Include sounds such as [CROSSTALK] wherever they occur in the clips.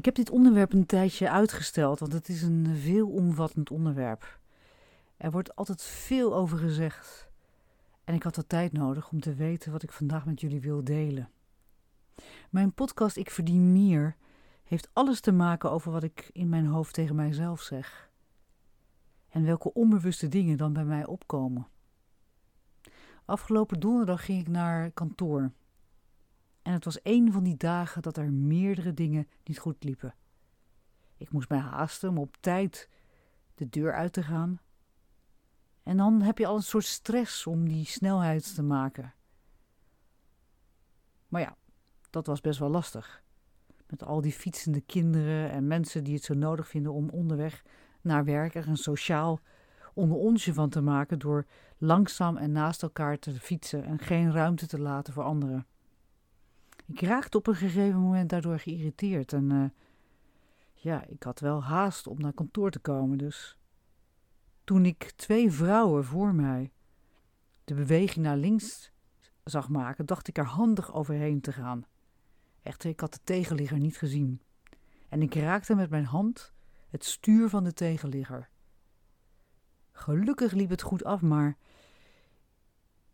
Ik heb dit onderwerp een tijdje uitgesteld, want het is een veelomvattend onderwerp. Er wordt altijd veel over gezegd. En ik had de tijd nodig om te weten wat ik vandaag met jullie wil delen. Mijn podcast Ik Verdien Meer heeft alles te maken over wat ik in mijn hoofd tegen mijzelf zeg. En welke onbewuste dingen dan bij mij opkomen. Afgelopen donderdag ging ik naar kantoor. En het was een van die dagen dat er meerdere dingen niet goed liepen. Ik moest mij haasten om op tijd de deur uit te gaan. En dan heb je al een soort stress om die snelheid te maken. Maar ja, dat was best wel lastig. Met al die fietsende kinderen en mensen die het zo nodig vinden om onderweg naar werk er een sociaal onder onsje van te maken door langzaam en naast elkaar te fietsen en geen ruimte te laten voor anderen. Ik raakte op een gegeven moment daardoor geïrriteerd en uh, ja, ik had wel haast om naar kantoor te komen, dus toen ik twee vrouwen voor mij de beweging naar links zag maken, dacht ik er handig overheen te gaan. Echter, ik had de tegenligger niet gezien en ik raakte met mijn hand het stuur van de tegenligger. Gelukkig liep het goed af, maar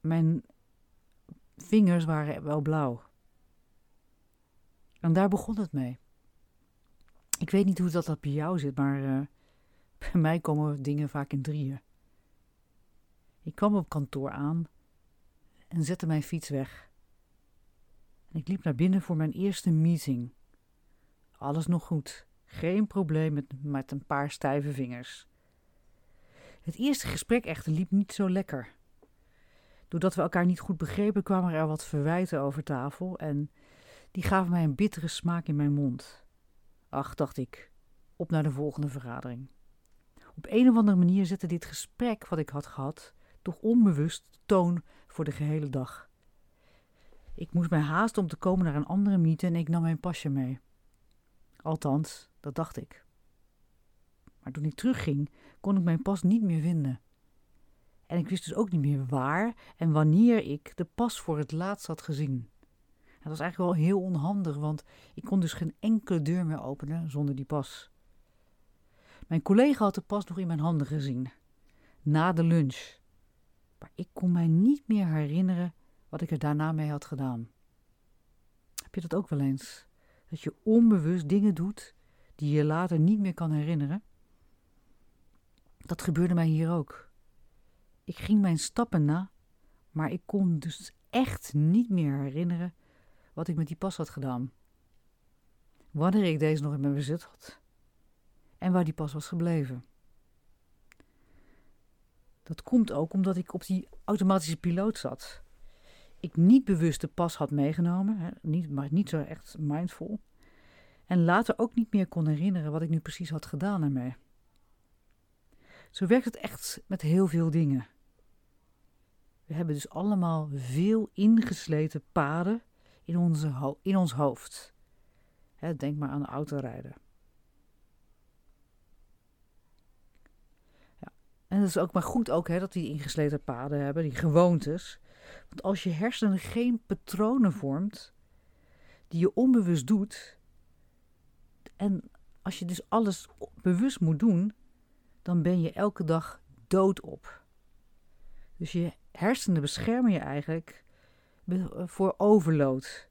mijn vingers waren wel blauw. En daar begon het mee. Ik weet niet hoe dat, dat bij jou zit, maar uh, [LAUGHS] bij mij komen dingen vaak in drieën. Ik kwam op kantoor aan en zette mijn fiets weg. En ik liep naar binnen voor mijn eerste meeting. Alles nog goed, geen probleem met, met een paar stijve vingers. Het eerste gesprek echter liep niet zo lekker. Doordat we elkaar niet goed begrepen, kwamen er wat verwijten over tafel en die gaven mij een bittere smaak in mijn mond. Ach, dacht ik, op naar de volgende vergadering. Op een of andere manier zette dit gesprek wat ik had gehad toch onbewust de toon voor de gehele dag. Ik moest mij haasten om te komen naar een andere mythe en ik nam mijn pasje mee. Althans, dat dacht ik. Maar toen ik terugging, kon ik mijn pas niet meer vinden. En ik wist dus ook niet meer waar en wanneer ik de pas voor het laatst had gezien. Dat was eigenlijk wel heel onhandig, want ik kon dus geen enkele deur meer openen zonder die pas. Mijn collega had de pas nog in mijn handen gezien, na de lunch. Maar ik kon mij niet meer herinneren wat ik er daarna mee had gedaan. Heb je dat ook wel eens? Dat je onbewust dingen doet die je later niet meer kan herinneren? Dat gebeurde mij hier ook. Ik ging mijn stappen na, maar ik kon dus echt niet meer herinneren wat ik met die pas had gedaan. Wanneer ik deze nog in mijn bezit had. En waar die pas was gebleven. Dat komt ook omdat ik op die automatische piloot zat. Ik niet bewust de pas had meegenomen, niet, maar niet zo echt mindful. En later ook niet meer kon herinneren wat ik nu precies had gedaan ermee. Zo werkt het echt met heel veel dingen. We hebben dus allemaal veel ingesleten paden in, onze in ons hoofd. denk maar aan autorijden. Ja. En dat is ook maar goed ook, dat die ingesleten paden hebben, die gewoontes. Want als je hersenen geen patronen vormt die je onbewust doet, en als je dus alles bewust moet doen, dan ben je elke dag dood op. Dus je hersenen beschermen je eigenlijk voor overload.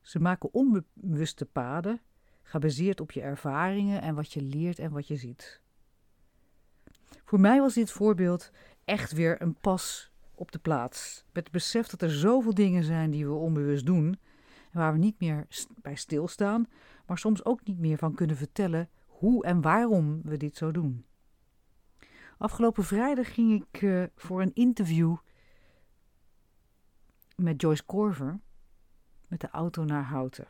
Ze maken onbewuste paden, gebaseerd op je ervaringen en wat je leert en wat je ziet. Voor mij was dit voorbeeld echt weer een pas op de plaats. Met het besef dat er zoveel dingen zijn die we onbewust doen, en waar we niet meer bij stilstaan, maar soms ook niet meer van kunnen vertellen hoe en waarom we dit zo doen. Afgelopen vrijdag ging ik uh, voor een interview met Joyce Corver met de auto naar Houten.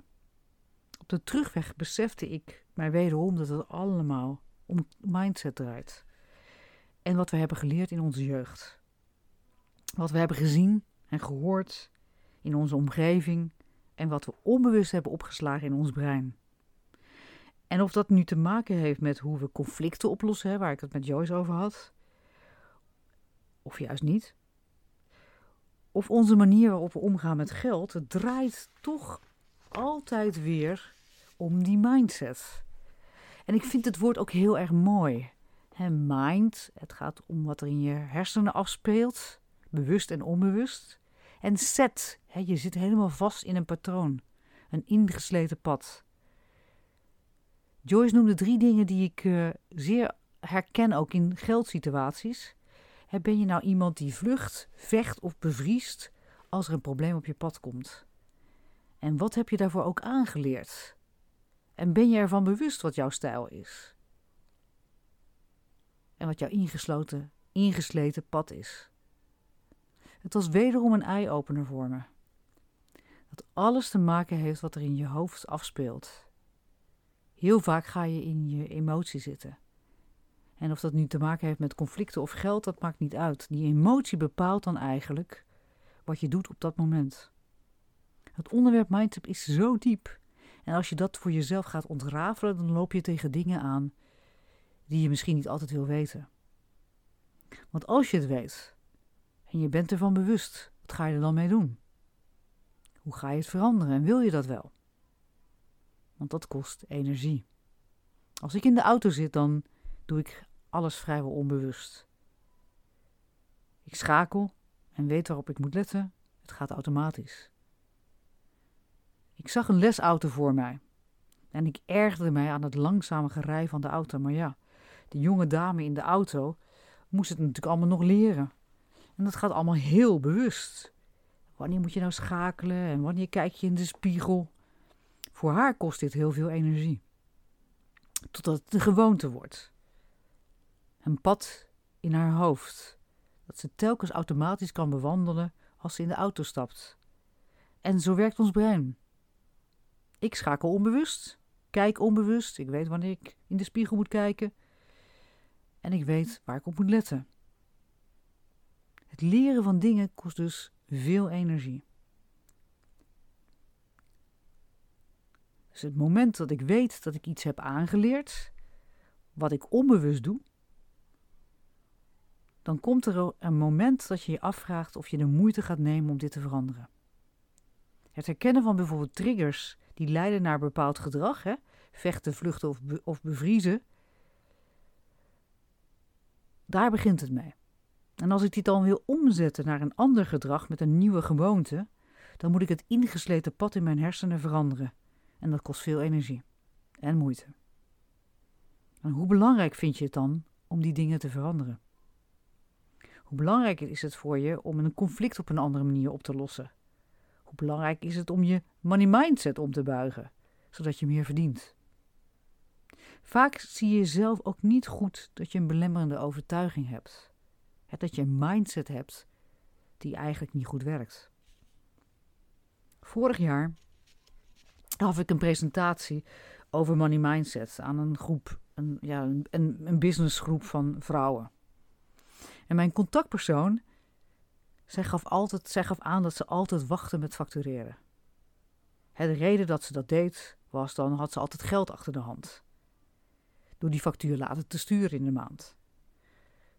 Op de terugweg besefte ik mij wederom dat het allemaal om mindset draait. En wat we hebben geleerd in onze jeugd. Wat we hebben gezien en gehoord in onze omgeving en wat we onbewust hebben opgeslagen in ons brein. En of dat nu te maken heeft met hoe we conflicten oplossen, waar ik het met Joyce over had, of juist niet. Of onze manier waarop we omgaan met geld, draait toch altijd weer om die mindset. En ik vind het woord ook heel erg mooi. He, mind, het gaat om wat er in je hersenen afspeelt, bewust en onbewust. En set, je zit helemaal vast in een patroon, een ingesleten pad. Joyce noemde drie dingen die ik uh, zeer herken ook in geldsituaties. Ben je nou iemand die vlucht, vecht of bevriest als er een probleem op je pad komt? En wat heb je daarvoor ook aangeleerd? En ben je ervan bewust wat jouw stijl is? En wat jouw ingesloten, ingesleten pad is? Het was wederom een eye-opener voor me. Dat alles te maken heeft wat er in je hoofd afspeelt. Heel vaak ga je in je emotie zitten. En of dat nu te maken heeft met conflicten of geld, dat maakt niet uit. Die emotie bepaalt dan eigenlijk wat je doet op dat moment. Het onderwerp mindset is zo diep. En als je dat voor jezelf gaat ontrafelen, dan loop je tegen dingen aan die je misschien niet altijd wil weten. Want als je het weet en je bent ervan bewust, wat ga je er dan mee doen? Hoe ga je het veranderen en wil je dat wel? Want dat kost energie. Als ik in de auto zit, dan doe ik alles vrijwel onbewust. Ik schakel en weet waarop ik moet letten. Het gaat automatisch. Ik zag een lesauto voor mij. En ik ergerde mij aan het langzame gerij van de auto. Maar ja, de jonge dame in de auto moest het natuurlijk allemaal nog leren. En dat gaat allemaal heel bewust. Wanneer moet je nou schakelen en wanneer kijk je in de spiegel? Voor haar kost dit heel veel energie. Totdat het een gewoonte wordt. Een pad in haar hoofd. Dat ze telkens automatisch kan bewandelen als ze in de auto stapt. En zo werkt ons brein. Ik schakel onbewust, kijk onbewust, ik weet wanneer ik in de spiegel moet kijken en ik weet waar ik op moet letten. Het leren van dingen kost dus veel energie. Dus het moment dat ik weet dat ik iets heb aangeleerd, wat ik onbewust doe, dan komt er een moment dat je je afvraagt of je de moeite gaat nemen om dit te veranderen. Het herkennen van bijvoorbeeld triggers die leiden naar bepaald gedrag, hè, vechten, vluchten of, of bevriezen, daar begint het mee. En als ik dit dan wil omzetten naar een ander gedrag met een nieuwe gewoonte, dan moet ik het ingesleten pad in mijn hersenen veranderen. En dat kost veel energie en moeite. En hoe belangrijk vind je het dan om die dingen te veranderen? Hoe belangrijk is het voor je om een conflict op een andere manier op te lossen? Hoe belangrijk is het om je money mindset om te buigen, zodat je meer verdient? Vaak zie je zelf ook niet goed dat je een belemmerende overtuiging hebt. Dat je een mindset hebt die eigenlijk niet goed werkt. Vorig jaar gaf ik een presentatie over money mindset aan een groep, een, ja, een, een businessgroep van vrouwen. En mijn contactpersoon, zij gaf, altijd, zij gaf aan dat ze altijd wachtte met factureren. De reden dat ze dat deed was dan had ze altijd geld achter de hand. Door die factuur later te sturen in de maand.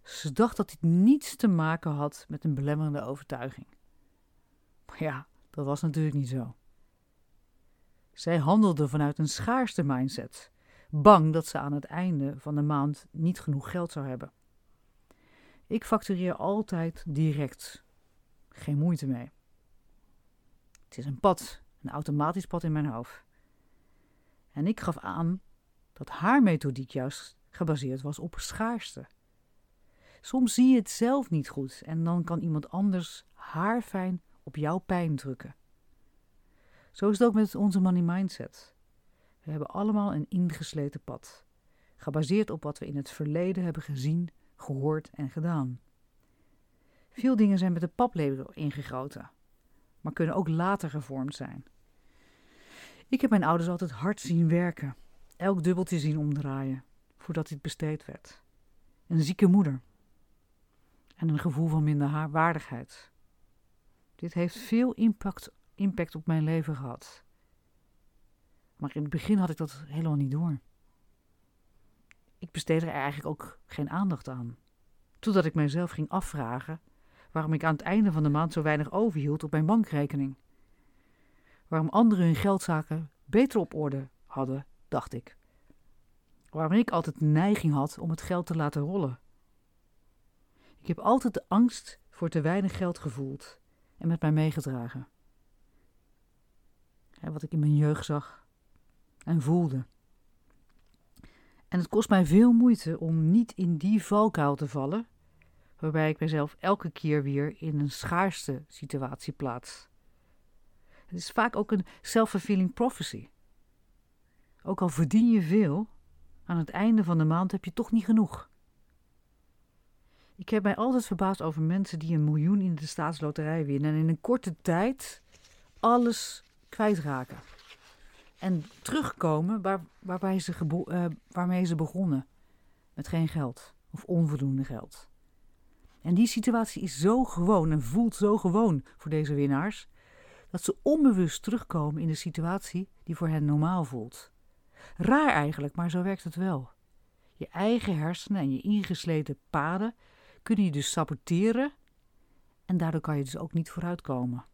Ze dacht dat dit niets te maken had met een belemmerende overtuiging. Maar ja, dat was natuurlijk niet zo. Zij handelde vanuit een schaarste mindset, bang dat ze aan het einde van de maand niet genoeg geld zou hebben. Ik factureer altijd direct. Geen moeite mee. Het is een pad, een automatisch pad in mijn hoofd. En ik gaf aan dat haar methodiek juist gebaseerd was op schaarste. Soms zie je het zelf niet goed en dan kan iemand anders haar fijn op jouw pijn drukken. Zo is het ook met onze money mindset. We hebben allemaal een ingesleten pad, gebaseerd op wat we in het verleden hebben gezien, gehoord en gedaan. Veel dingen zijn met de paplepel ingegoten, maar kunnen ook later gevormd zijn. Ik heb mijn ouders altijd hard zien werken, elk dubbeltje zien omdraaien, voordat dit besteed werd. Een zieke moeder en een gevoel van minder waardigheid. Dit heeft veel impact, impact op mijn leven gehad. Maar in het begin had ik dat helemaal niet door. Ik besteedde er eigenlijk ook geen aandacht aan. Totdat ik mijzelf ging afvragen waarom ik aan het einde van de maand zo weinig overhield op mijn bankrekening. Waarom anderen hun geldzaken beter op orde hadden, dacht ik. Waarom ik altijd de neiging had om het geld te laten rollen. Ik heb altijd de angst voor te weinig geld gevoeld en met mij meegedragen. wat ik in mijn jeugd zag en voelde. En het kost mij veel moeite om niet in die valkuil te vallen, waarbij ik mezelf elke keer weer in een schaarste situatie plaats. Het is vaak ook een self-fulfilling prophecy. Ook al verdien je veel, aan het einde van de maand heb je toch niet genoeg. Ik heb mij altijd verbaasd over mensen die een miljoen in de staatsloterij winnen en in een korte tijd alles kwijtraken. En terugkomen waar, waarbij ze uh, waarmee ze begonnen. Met geen geld of onvoldoende geld. En die situatie is zo gewoon en voelt zo gewoon voor deze winnaars, dat ze onbewust terugkomen in de situatie die voor hen normaal voelt. Raar eigenlijk, maar zo werkt het wel. Je eigen hersenen en je ingesleten paden kunnen je dus saboteren en daardoor kan je dus ook niet vooruitkomen.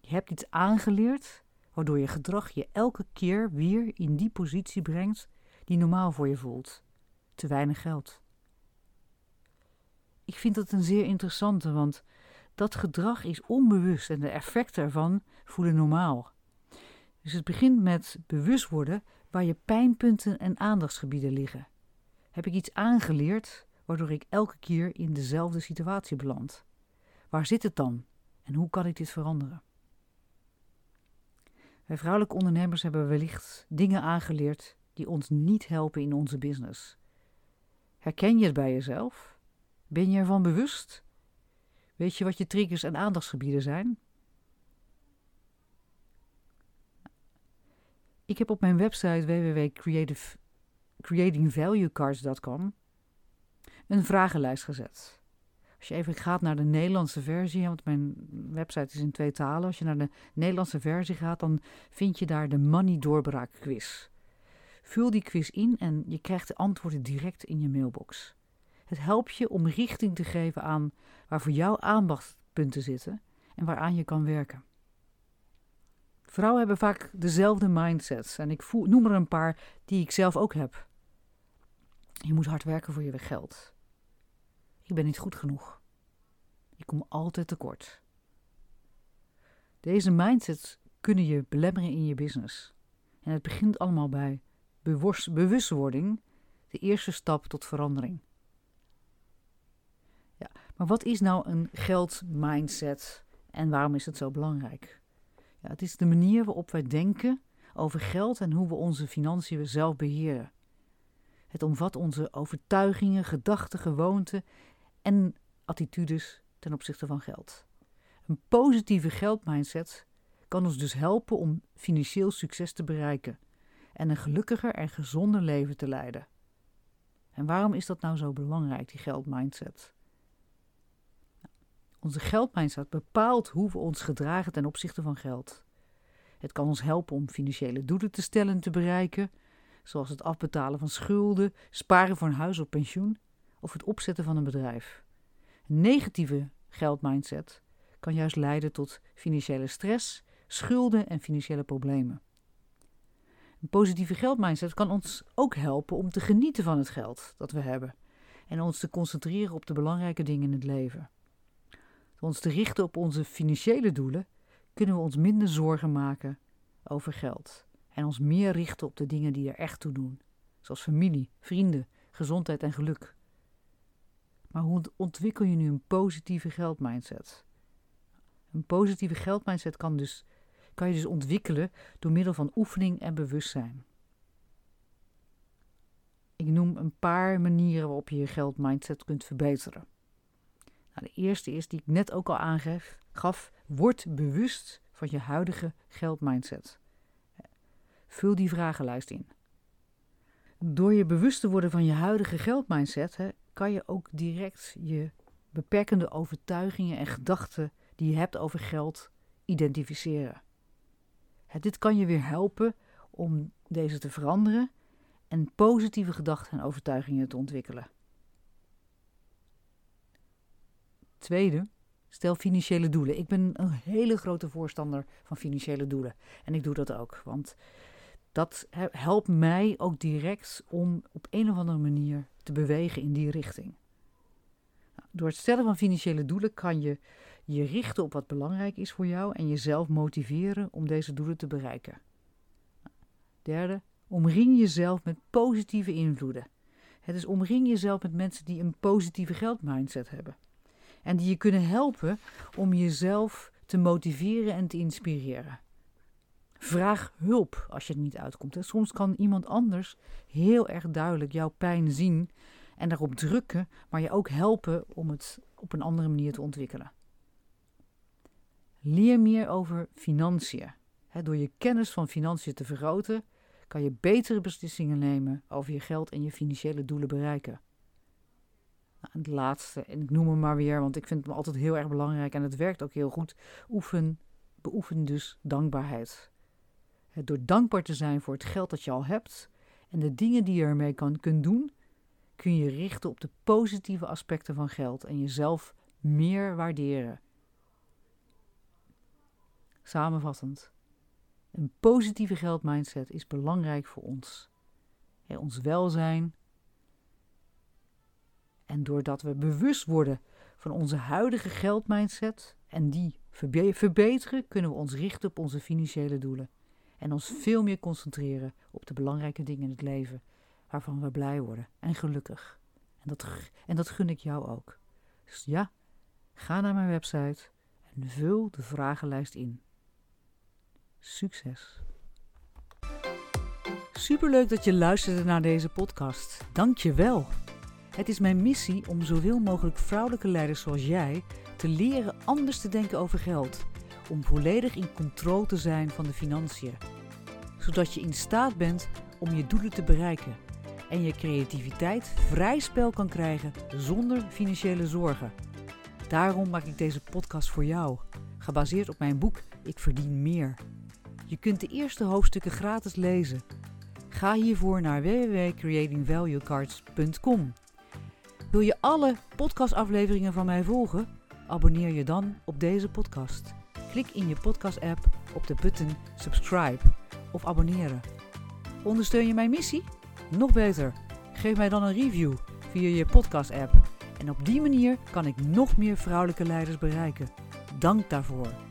Je hebt iets aangeleerd waardoor je gedrag je elke keer weer in die positie brengt die normaal voor je voelt. Te weinig geld. Ik vind dat een zeer interessante, want dat gedrag is onbewust en de effecten ervan voelen normaal. Dus het begint met bewust worden waar je pijnpunten en aandachtsgebieden liggen. Heb ik iets aangeleerd waardoor ik elke keer in dezelfde situatie beland? Waar zit het dan en hoe kan ik dit veranderen? Wij vrouwelijke ondernemers hebben wellicht dingen aangeleerd die ons niet helpen in onze business. Herken je het bij jezelf? Ben je ervan bewust? Weet je wat je triggers en aandachtsgebieden zijn? Ik heb op mijn website www.creatingvaluecards.com een vragenlijst gezet. Als je even gaat naar de Nederlandse versie, want mijn website is in twee talen. Als je naar de Nederlandse versie gaat, dan vind je daar de Money Doorbraak quiz. Vul die quiz in en je krijgt de antwoorden direct in je mailbox. Het helpt je om richting te geven aan waar voor jou aandachtspunten zitten en waaraan je kan werken. Vrouwen hebben vaak dezelfde mindsets en ik noem er een paar die ik zelf ook heb. Je moet hard werken voor je geld. Ik ben niet goed genoeg. Ik kom altijd tekort. Deze mindsets kunnen je belemmeren in je business. En het begint allemaal bij bewustwording, de eerste stap tot verandering. Ja, maar wat is nou een geldmindset en waarom is het zo belangrijk? Ja, het is de manier waarop wij denken over geld en hoe we onze financiën zelf beheren. Het omvat onze overtuigingen, gedachten, gewoonten en attitudes ten opzichte van geld. Een positieve geldmindset kan ons dus helpen om financieel succes te bereiken en een gelukkiger en gezonder leven te leiden. En waarom is dat nou zo belangrijk, die geldmindset? Onze geldmindset bepaalt hoe we ons gedragen ten opzichte van geld. Het kan ons helpen om financiële doelen te stellen en te bereiken, zoals het afbetalen van schulden, sparen voor een huis of pensioen of het opzetten van een bedrijf. Een negatieve geldmindset kan juist leiden tot financiële stress, schulden en financiële problemen. Een positieve geldmindset kan ons ook helpen om te genieten van het geld dat we hebben en ons te concentreren op de belangrijke dingen in het leven. Door ons te richten op onze financiële doelen kunnen we ons minder zorgen maken over geld en ons meer richten op de dingen die er echt toe doen, zoals familie, vrienden, gezondheid en geluk. Maar hoe ontwikkel je nu een positieve geldmindset? Een positieve geldmindset kan, dus, kan je dus ontwikkelen door middel van oefening en bewustzijn. Ik noem een paar manieren waarop je je geldmindset kunt verbeteren. Nou, de eerste is die ik net ook al aangaf: word bewust van je huidige geldmindset. Vul die vragenlijst in. Door je bewust te worden van je huidige geldmindset, kan je ook direct je beperkende overtuigingen en gedachten die je hebt over geld identificeren. Dit kan je weer helpen om deze te veranderen en positieve gedachten en overtuigingen te ontwikkelen. Tweede, stel financiële doelen. Ik ben een hele grote voorstander van financiële doelen. En ik doe dat ook, want dat helpt mij ook direct om op een of andere manier te bewegen in die richting. Nou, door het stellen van financiële doelen kan je je richten op wat belangrijk is voor jou en jezelf motiveren om deze doelen te bereiken. Derde, omring jezelf met positieve invloeden. Het is omring jezelf met mensen die een positieve geldmindset hebben. En die je kunnen helpen om jezelf te motiveren en te inspireren. Vraag hulp als je het niet uitkomt. Soms kan iemand anders heel erg duidelijk jouw pijn zien en daarop drukken, maar je ook helpen om het op een andere manier te ontwikkelen. Leer meer over financiën. door je kennis van financiën te vergroten, kan je betere beslissingen nemen over je geld en je financiële doelen bereiken. Nou, het laatste, en ik noem hem maar weer, want ik vind hem altijd heel erg belangrijk en het werkt ook heel goed. Oefen, beoefen dus dankbaarheid. Door dankbaar te zijn voor het geld dat je al hebt en de dingen die je ermee kan, kunt doen, kun je richten op de positieve aspecten van geld en jezelf meer waarderen. Samenvattend, een positieve geldmindset is belangrijk voor ons. ons welzijn. En doordat we bewust worden van onze huidige geldmindset en die verbeteren, kunnen we ons richten op onze financiële doelen. En ons veel meer concentreren op de belangrijke dingen in het leven waarvan we blij worden en gelukkig. En dat, en dat gun ik jou ook. Dus ja, ga naar mijn website en vul de vragenlijst in. Succes! Superleuk dat je luisterde naar deze podcast. Dank je wel. Het is mijn missie om zoveel mogelijk vrouwelijke leiders zoals jij te leren anders te denken over geld. Om volledig in controle te zijn van de financiën. Zodat je in staat bent om je doelen te bereiken. En je creativiteit vrij spel kan krijgen zonder financiële zorgen. Daarom maak ik deze podcast voor jou. Gebaseerd op mijn boek Ik verdien meer. Je kunt de eerste hoofdstukken gratis lezen. Ga hiervoor naar www.creatingvaluecards.com. Wil je alle podcastafleveringen van mij volgen? Abonneer je dan op deze podcast. Klik in je podcast-app op de button subscribe of abonneren. Ondersteun je mijn missie? Nog beter, geef mij dan een review via je podcast-app. En op die manier kan ik nog meer vrouwelijke leiders bereiken. Dank daarvoor.